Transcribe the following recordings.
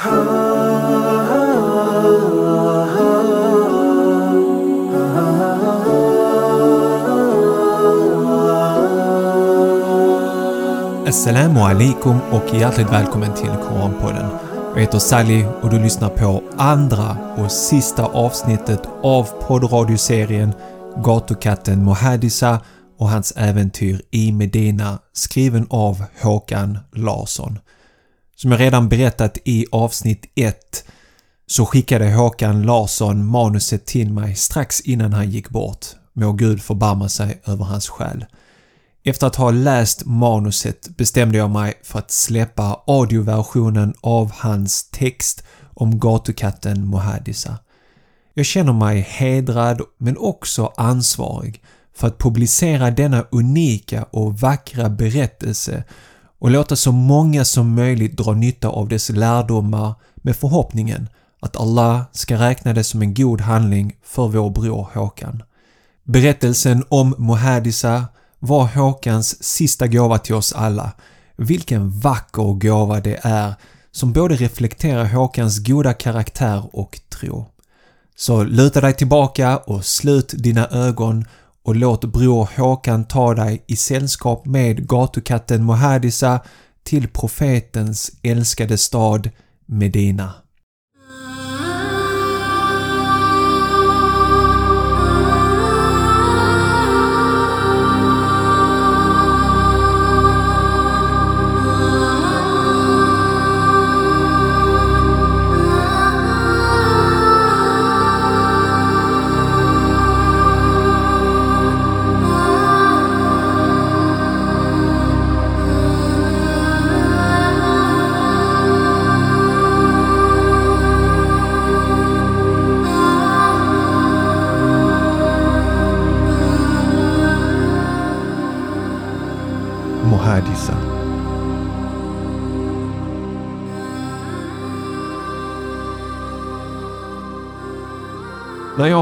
Assalamu alaikum och hjärtligt välkommen till Koranpodden. Jag heter Sally och du lyssnar på andra och sista avsnittet av poddradioserien Gatukatten Mohadisa och hans äventyr i Medina skriven av Håkan Larsson. Som jag redan berättat i avsnitt 1 så skickade Håkan Larsson manuset till mig strax innan han gick bort. Må Gud förbarma sig över hans själ. Efter att ha läst manuset bestämde jag mig för att släppa audioversionen av hans text om gatukatten Mohadisa. Jag känner mig hedrad men också ansvarig för att publicera denna unika och vackra berättelse och låta så många som möjligt dra nytta av dess lärdomar med förhoppningen att Allah ska räkna det som en god handling för vår bror Håkan. Berättelsen om Mohadisa var Håkans sista gåva till oss alla. Vilken vacker gåva det är som både reflekterar Håkans goda karaktär och tro. Så luta dig tillbaka och slut dina ögon och låt bror Håkan ta dig i sällskap med gatukatten Mohadisa till profetens älskade stad Medina.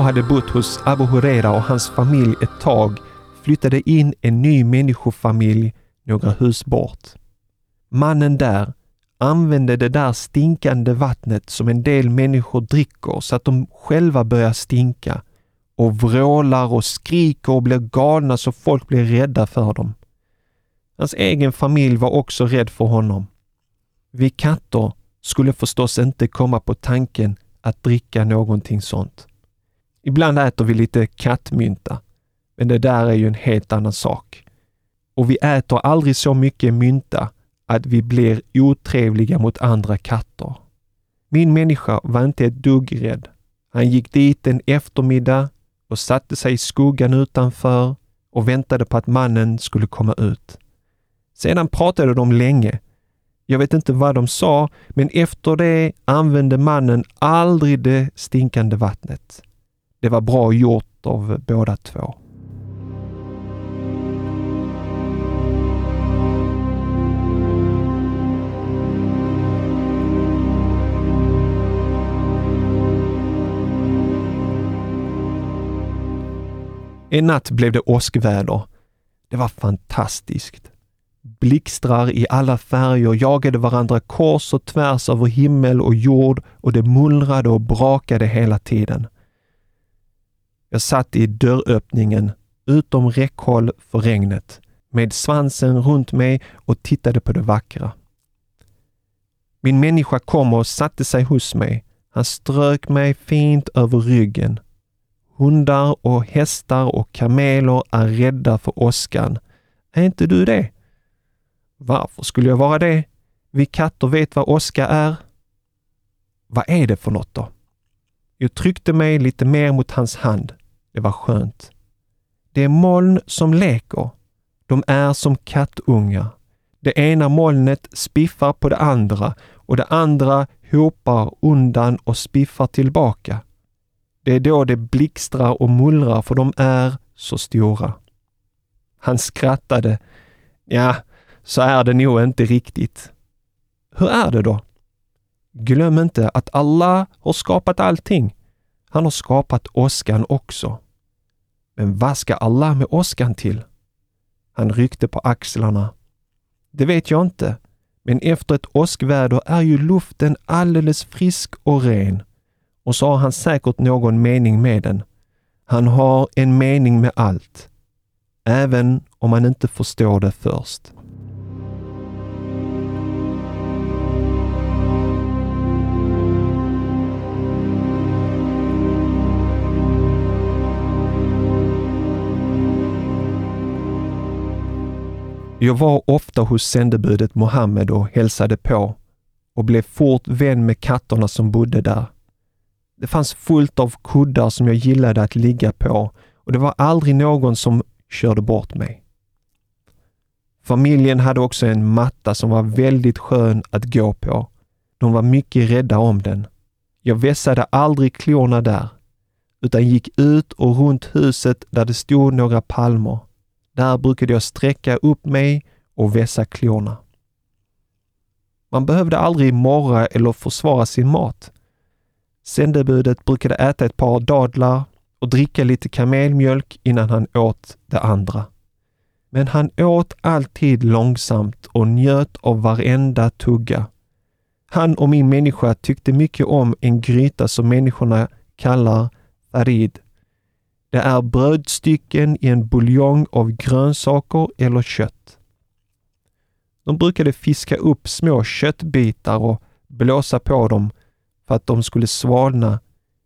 Hade bott hos Abu Huraira och hans familj ett tag flyttade in en ny människofamilj några hus bort. Mannen där använde det där stinkande vattnet som en del människor dricker så att de själva börjar stinka och vrålar och skriker och blir galna så folk blir rädda för dem. Hans egen familj var också rädd för honom. Vi katter skulle förstås inte komma på tanken att dricka någonting sånt. Ibland äter vi lite kattmynta, men det där är ju en helt annan sak. Och vi äter aldrig så mycket mynta att vi blir otrevliga mot andra katter. Min människa var inte ett dugg rädd. Han gick dit en eftermiddag och satte sig i skuggan utanför och väntade på att mannen skulle komma ut. Sedan pratade de länge. Jag vet inte vad de sa, men efter det använde mannen aldrig det stinkande vattnet. Det var bra gjort av båda två. En natt blev det åskväder. Det var fantastiskt. Blixtrar i alla färger jagade varandra kors och tvärs över himmel och jord och det mullrade och brakade hela tiden. Jag satt i dörröppningen utom räckhåll för regnet med svansen runt mig och tittade på det vackra. Min människa kom och satte sig hos mig. Han strök mig fint över ryggen. Hundar och hästar och kameler är rädda för åskan. Är inte du det? Varför skulle jag vara det? Vi katter vet vad åska är. Vad är det för något då? Jag tryckte mig lite mer mot hans hand. Det var skönt. Det är moln som leker. De är som kattungar. Det ena molnet spiffar på det andra och det andra hopar undan och spiffar tillbaka. Det är då det blixtrar och mullrar för de är så stora. Han skrattade. Ja, så är det nog inte riktigt. Hur är det då? Glöm inte att Allah har skapat allting. Han har skapat åskan också. Men vad ska Allah med åskan till? Han ryckte på axlarna. Det vet jag inte, Men efter ett åskväder är ju luften alldeles frisk och ren. Och så har han säkert någon mening med den. Han har en mening med allt. Även om man inte förstår det först. Jag var ofta hos sändebudet Mohammed och hälsade på och blev fort vän med katterna som bodde där. Det fanns fullt av kuddar som jag gillade att ligga på och det var aldrig någon som körde bort mig. Familjen hade också en matta som var väldigt skön att gå på. De var mycket rädda om den. Jag vässade aldrig klorna där, utan gick ut och runt huset där det stod några palmer. Där brukade jag sträcka upp mig och vässa klorna. Man behövde aldrig morra eller försvara sin mat. Sändebudet brukade äta ett par dadlar och dricka lite kamelmjölk innan han åt det andra. Men han åt alltid långsamt och njöt av varenda tugga. Han och min människa tyckte mycket om en gryta som människorna kallar farid det är brödstycken i en buljong av grönsaker eller kött. De brukade fiska upp små köttbitar och blåsa på dem för att de skulle svalna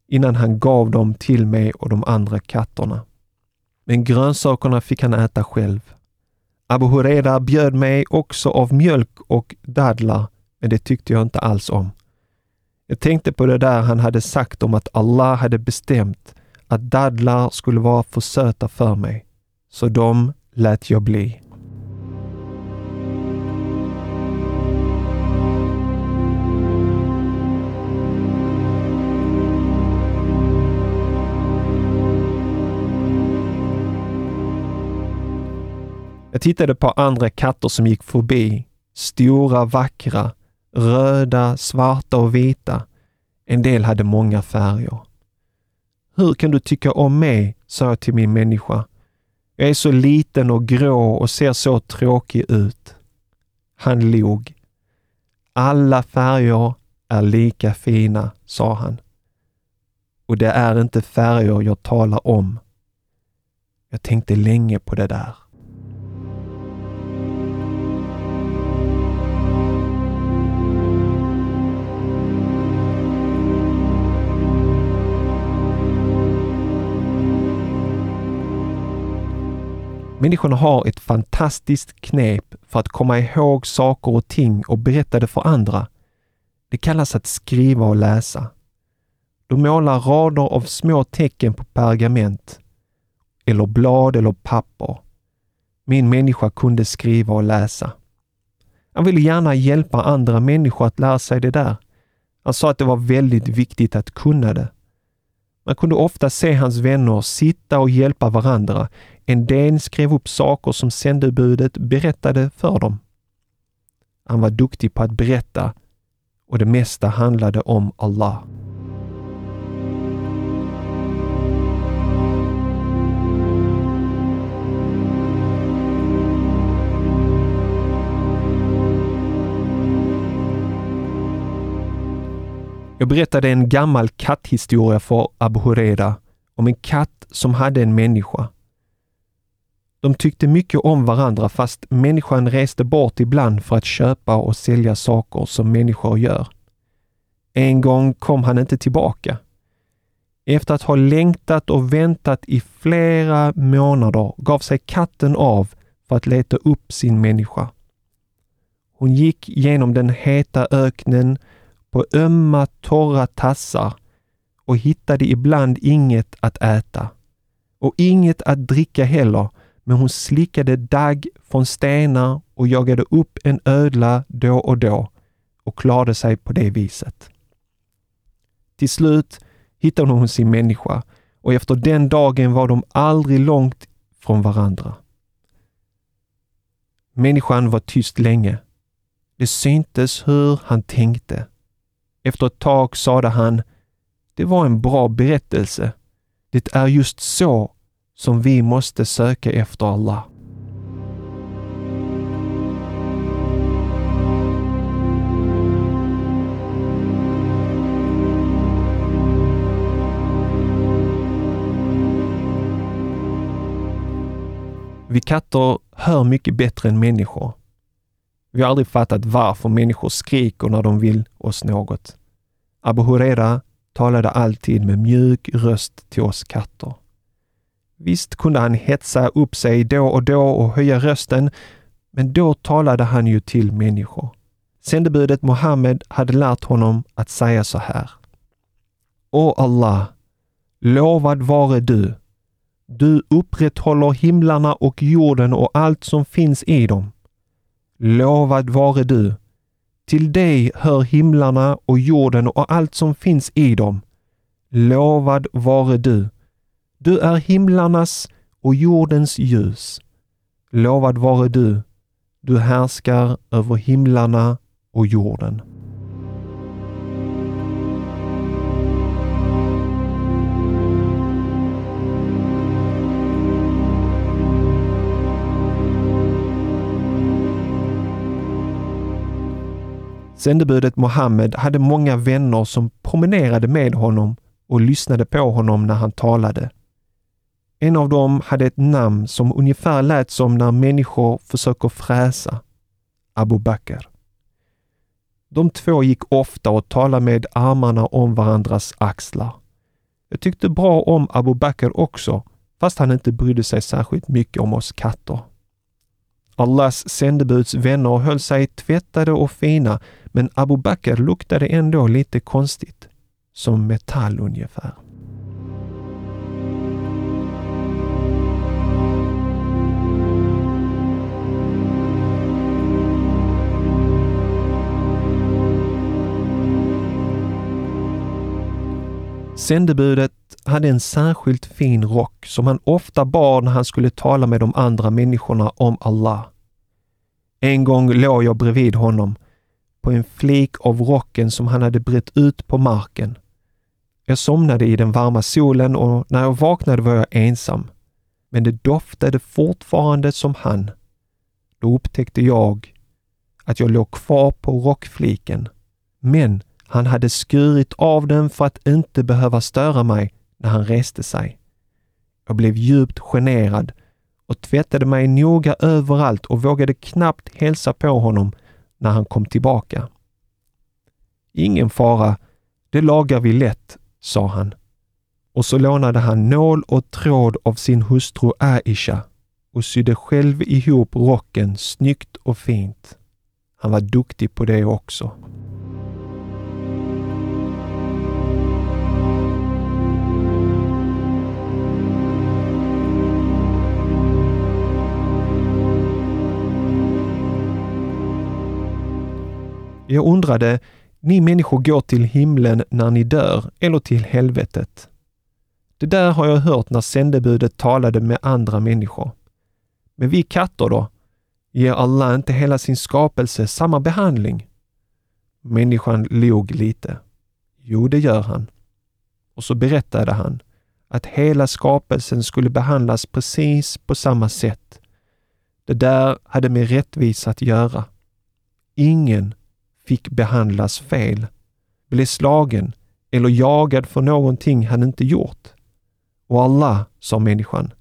innan han gav dem till mig och de andra katterna. Men grönsakerna fick han äta själv. Abu Hureda bjöd mig också av mjölk och dadlar, men det tyckte jag inte alls om. Jag tänkte på det där han hade sagt om att Allah hade bestämt att dadlar skulle vara för söta för mig, så de lät jag bli. Jag tittade på andra katter som gick förbi. Stora, vackra, röda, svarta och vita. En del hade många färger. Hur kan du tycka om mig? sa jag till min människa. Jag är så liten och grå och ser så tråkig ut. Han log. Alla färger är lika fina, sa han. Och det är inte färger jag talar om. Jag tänkte länge på det där. Människorna har ett fantastiskt knep för att komma ihåg saker och ting och berätta det för andra. Det kallas att skriva och läsa. De målar rader av små tecken på pergament eller blad eller papper. Min människa kunde skriva och läsa. Han ville gärna hjälpa andra människor att lära sig det där. Han sa att det var väldigt viktigt att kunna det. Man kunde ofta se hans vänner sitta och hjälpa varandra en del skrev upp saker som sändebudet berättade för dem. Han var duktig på att berätta och det mesta handlade om Allah. Jag berättade en gammal katthistoria för Abu Hureda om en katt som hade en människa. De tyckte mycket om varandra fast människan reste bort ibland för att köpa och sälja saker som människor gör. En gång kom han inte tillbaka. Efter att ha längtat och väntat i flera månader gav sig katten av för att leta upp sin människa. Hon gick genom den heta öknen på ömma, torra tassar och hittade ibland inget att äta. Och inget att dricka heller, men hon slickade dagg från stenar och jagade upp en ödla då och då och klarade sig på det viset. Till slut hittade hon sin människa och efter den dagen var de aldrig långt från varandra. Människan var tyst länge. Det syntes hur han tänkte. Efter ett tag sade han, det var en bra berättelse. Det är just så som vi måste söka efter Allah. Vi katter hör mycket bättre än människor. Vi har aldrig fattat varför människor skriker när de vill oss något. Abu Huraira talade alltid med mjuk röst till oss katter. Visst kunde han hetsa upp sig då och då och höja rösten, men då talade han ju till människor. Sändebudet Mohammed hade lärt honom att säga så här. O Allah, lovad vare du. Du upprätthåller himlarna och jorden och allt som finns i dem. Lovad vare du. Till dig hör himlarna och jorden och allt som finns i dem. Lovad vare du. Du är himlarnas och jordens ljus. Lovad vare du. Du härskar över himlarna och jorden. Sändebudet Mohammed hade många vänner som promenerade med honom och lyssnade på honom när han talade. En av dem hade ett namn som ungefär lät som när människor försöker fräsa. Abu Bakr. De två gick ofta och talade med armarna om varandras axlar. Jag tyckte bra om Abu Bakr också, fast han inte brydde sig särskilt mycket om oss katter. Allahs sändebuds vänner höll sig tvättade och fina, men Abu Bakr luktade ändå lite konstigt. Som metall ungefär. Sändebudet hade en särskilt fin rock som han ofta bar när han skulle tala med de andra människorna om Allah. En gång låg jag bredvid honom på en flik av rocken som han hade brett ut på marken. Jag somnade i den varma solen och när jag vaknade var jag ensam. Men det doftade fortfarande som han. Då upptäckte jag att jag låg kvar på rockfliken. Men han hade skurit av den för att inte behöva störa mig när han reste sig. Jag blev djupt generad och tvättade mig noga överallt och vågade knappt hälsa på honom när han kom tillbaka. Ingen fara, det lagar vi lätt, sa han. Och så lånade han nål och tråd av sin hustru Aisha och sydde själv ihop rocken snyggt och fint. Han var duktig på det också. Jag undrade, ni människor går till himlen när ni dör eller till helvetet. Det där har jag hört när sändebudet talade med andra människor. Men vi katter då? Ger Allah inte hela sin skapelse samma behandling? Människan log lite. Jo, det gör han. Och så berättade han att hela skapelsen skulle behandlas precis på samma sätt. Det där hade med rättvisa att göra. Ingen fick behandlas fel, blev slagen eller jagad för någonting han inte gjort. Och Allah, sa människan,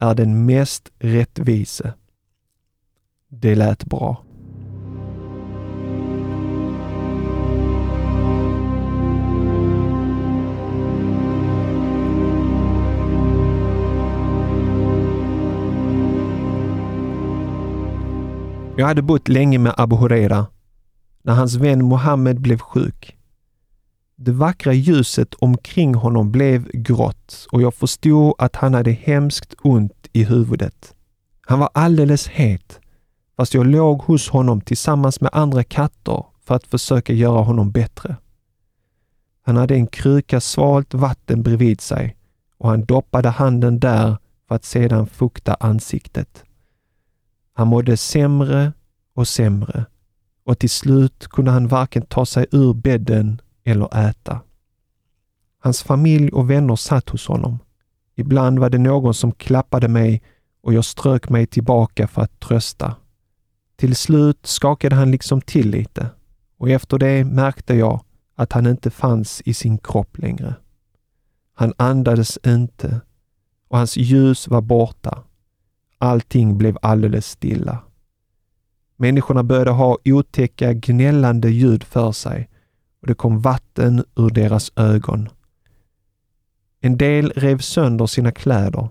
är den mest rättvise. Det lät bra. Jag hade bott länge med Abu Huraira när hans vän Mohammed blev sjuk. Det vackra ljuset omkring honom blev grått och jag förstod att han hade hemskt ont i huvudet. Han var alldeles het, fast jag låg hos honom tillsammans med andra katter för att försöka göra honom bättre. Han hade en kruka svalt vatten bredvid sig och han doppade handen där för att sedan fukta ansiktet. Han mådde sämre och sämre och till slut kunde han varken ta sig ur bädden eller äta. Hans familj och vänner satt hos honom. Ibland var det någon som klappade mig och jag strök mig tillbaka för att trösta. Till slut skakade han liksom till lite och efter det märkte jag att han inte fanns i sin kropp längre. Han andades inte och hans ljus var borta. Allting blev alldeles stilla. Människorna började ha otäcka gnällande ljud för sig och det kom vatten ur deras ögon. En del rev sönder sina kläder.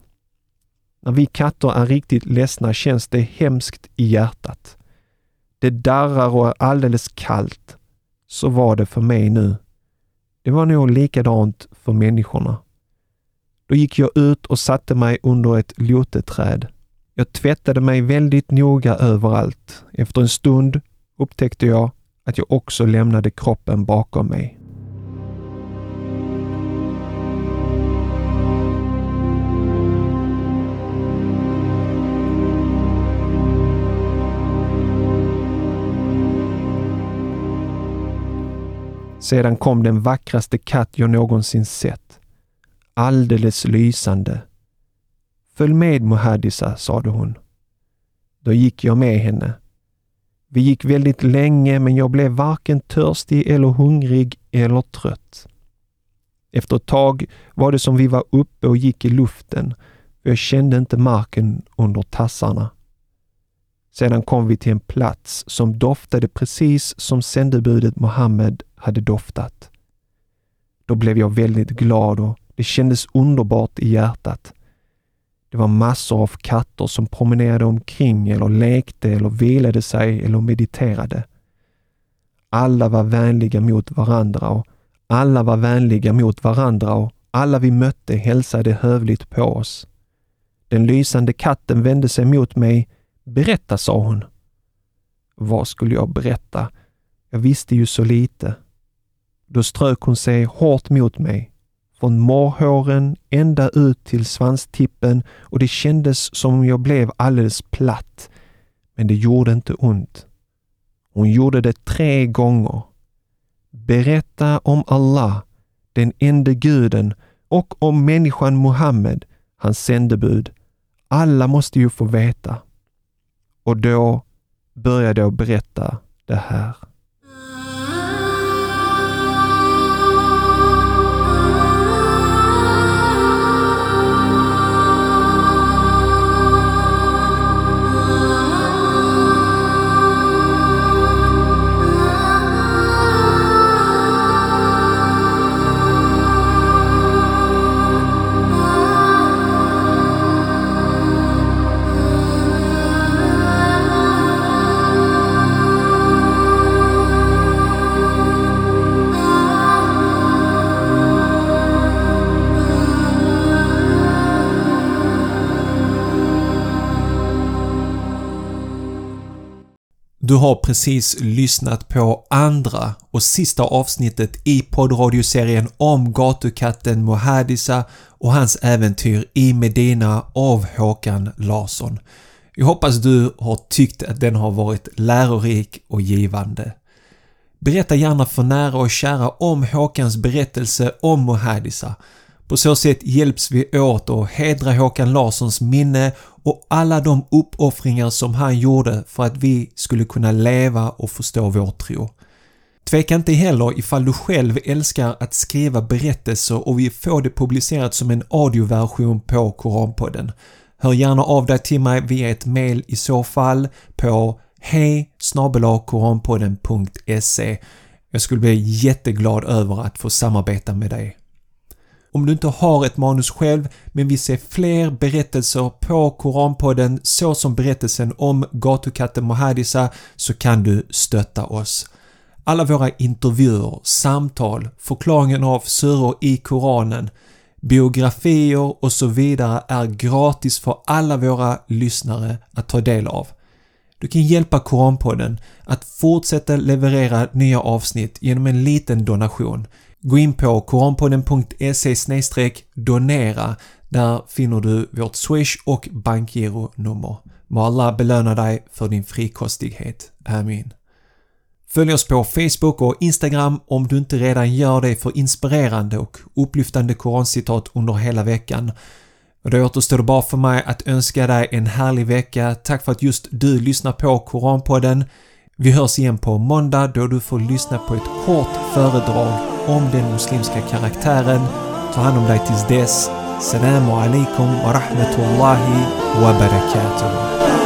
När vi katter är riktigt ledsna känns det hemskt i hjärtat. Det darrar och är alldeles kallt. Så var det för mig nu. Det var nog likadant för människorna. Då gick jag ut och satte mig under ett loteträd. Jag tvättade mig väldigt noga överallt. Efter en stund upptäckte jag att jag också lämnade kroppen bakom mig. Sedan kom den vackraste katt jag någonsin sett. Alldeles lysande. Följ med Muhadisa, sade hon. Då gick jag med henne. Vi gick väldigt länge men jag blev varken törstig eller hungrig eller trött. Efter ett tag var det som vi var uppe och gick i luften jag kände inte marken under tassarna. Sedan kom vi till en plats som doftade precis som sändebudet Mohammed hade doftat. Då blev jag väldigt glad och det kändes underbart i hjärtat. Det var massor av katter som promenerade omkring eller lekte eller vilade sig eller mediterade. Alla var vänliga mot varandra och alla var vänliga mot varandra och alla vi mötte hälsade hövligt på oss. Den lysande katten vände sig mot mig. Berätta, sa hon. Vad skulle jag berätta? Jag visste ju så lite. Då strök hon sig hårt mot mig från morrhåren ända ut till svanstippen och det kändes som om jag blev alldeles platt. Men det gjorde inte ont. Hon gjorde det tre gånger. Berätta om Allah, den enda guden och om människan Muhammed, hans sändebud. Alla måste ju få veta. Och då började jag berätta det här. Du har precis lyssnat på andra och sista avsnittet i poddradioserien om gatukatten Mohadisa och hans äventyr i Medina av Håkan Larsson. Jag hoppas du har tyckt att den har varit lärorik och givande. Berätta gärna för nära och kära om Håkans berättelse om Mohadisa på så sätt hjälps vi åt att hedra Håkan Larssons minne och alla de uppoffringar som han gjorde för att vi skulle kunna leva och förstå vår tro. Tveka inte heller ifall du själv älskar att skriva berättelser och vill få det publicerat som en audioversion på Koranpodden. Hör gärna av dig till mig via ett mail i så fall på hej Jag skulle bli jätteglad över att få samarbeta med dig. Om du inte har ett manus själv men vill se fler berättelser på Koranpodden så som berättelsen om gatukatten Mohadisa så kan du stötta oss. Alla våra intervjuer, samtal, förklaringen av suror i Koranen, biografier och så vidare är gratis för alla våra lyssnare att ta del av. Du kan hjälpa Koranpodden att fortsätta leverera nya avsnitt genom en liten donation. Gå in på koranpodden.se donera. Där finner du vårt Swish och bankgironummer. Må Allah belöna dig för din frikostighet. Amin. Följ oss på Facebook och Instagram om du inte redan gör det för inspirerande och upplyftande korancitat under hela veckan. Och då återstår det bara för mig att önska dig en härlig vecka. Tack för att just du lyssnar på Koranpodden. Vi hörs igen på måndag då du får lyssna på ett kort föredrag om den muslimska karaktären. Ta hand om dig tills dess. Salam alaikum wa rahmatullahi wa barakatuh.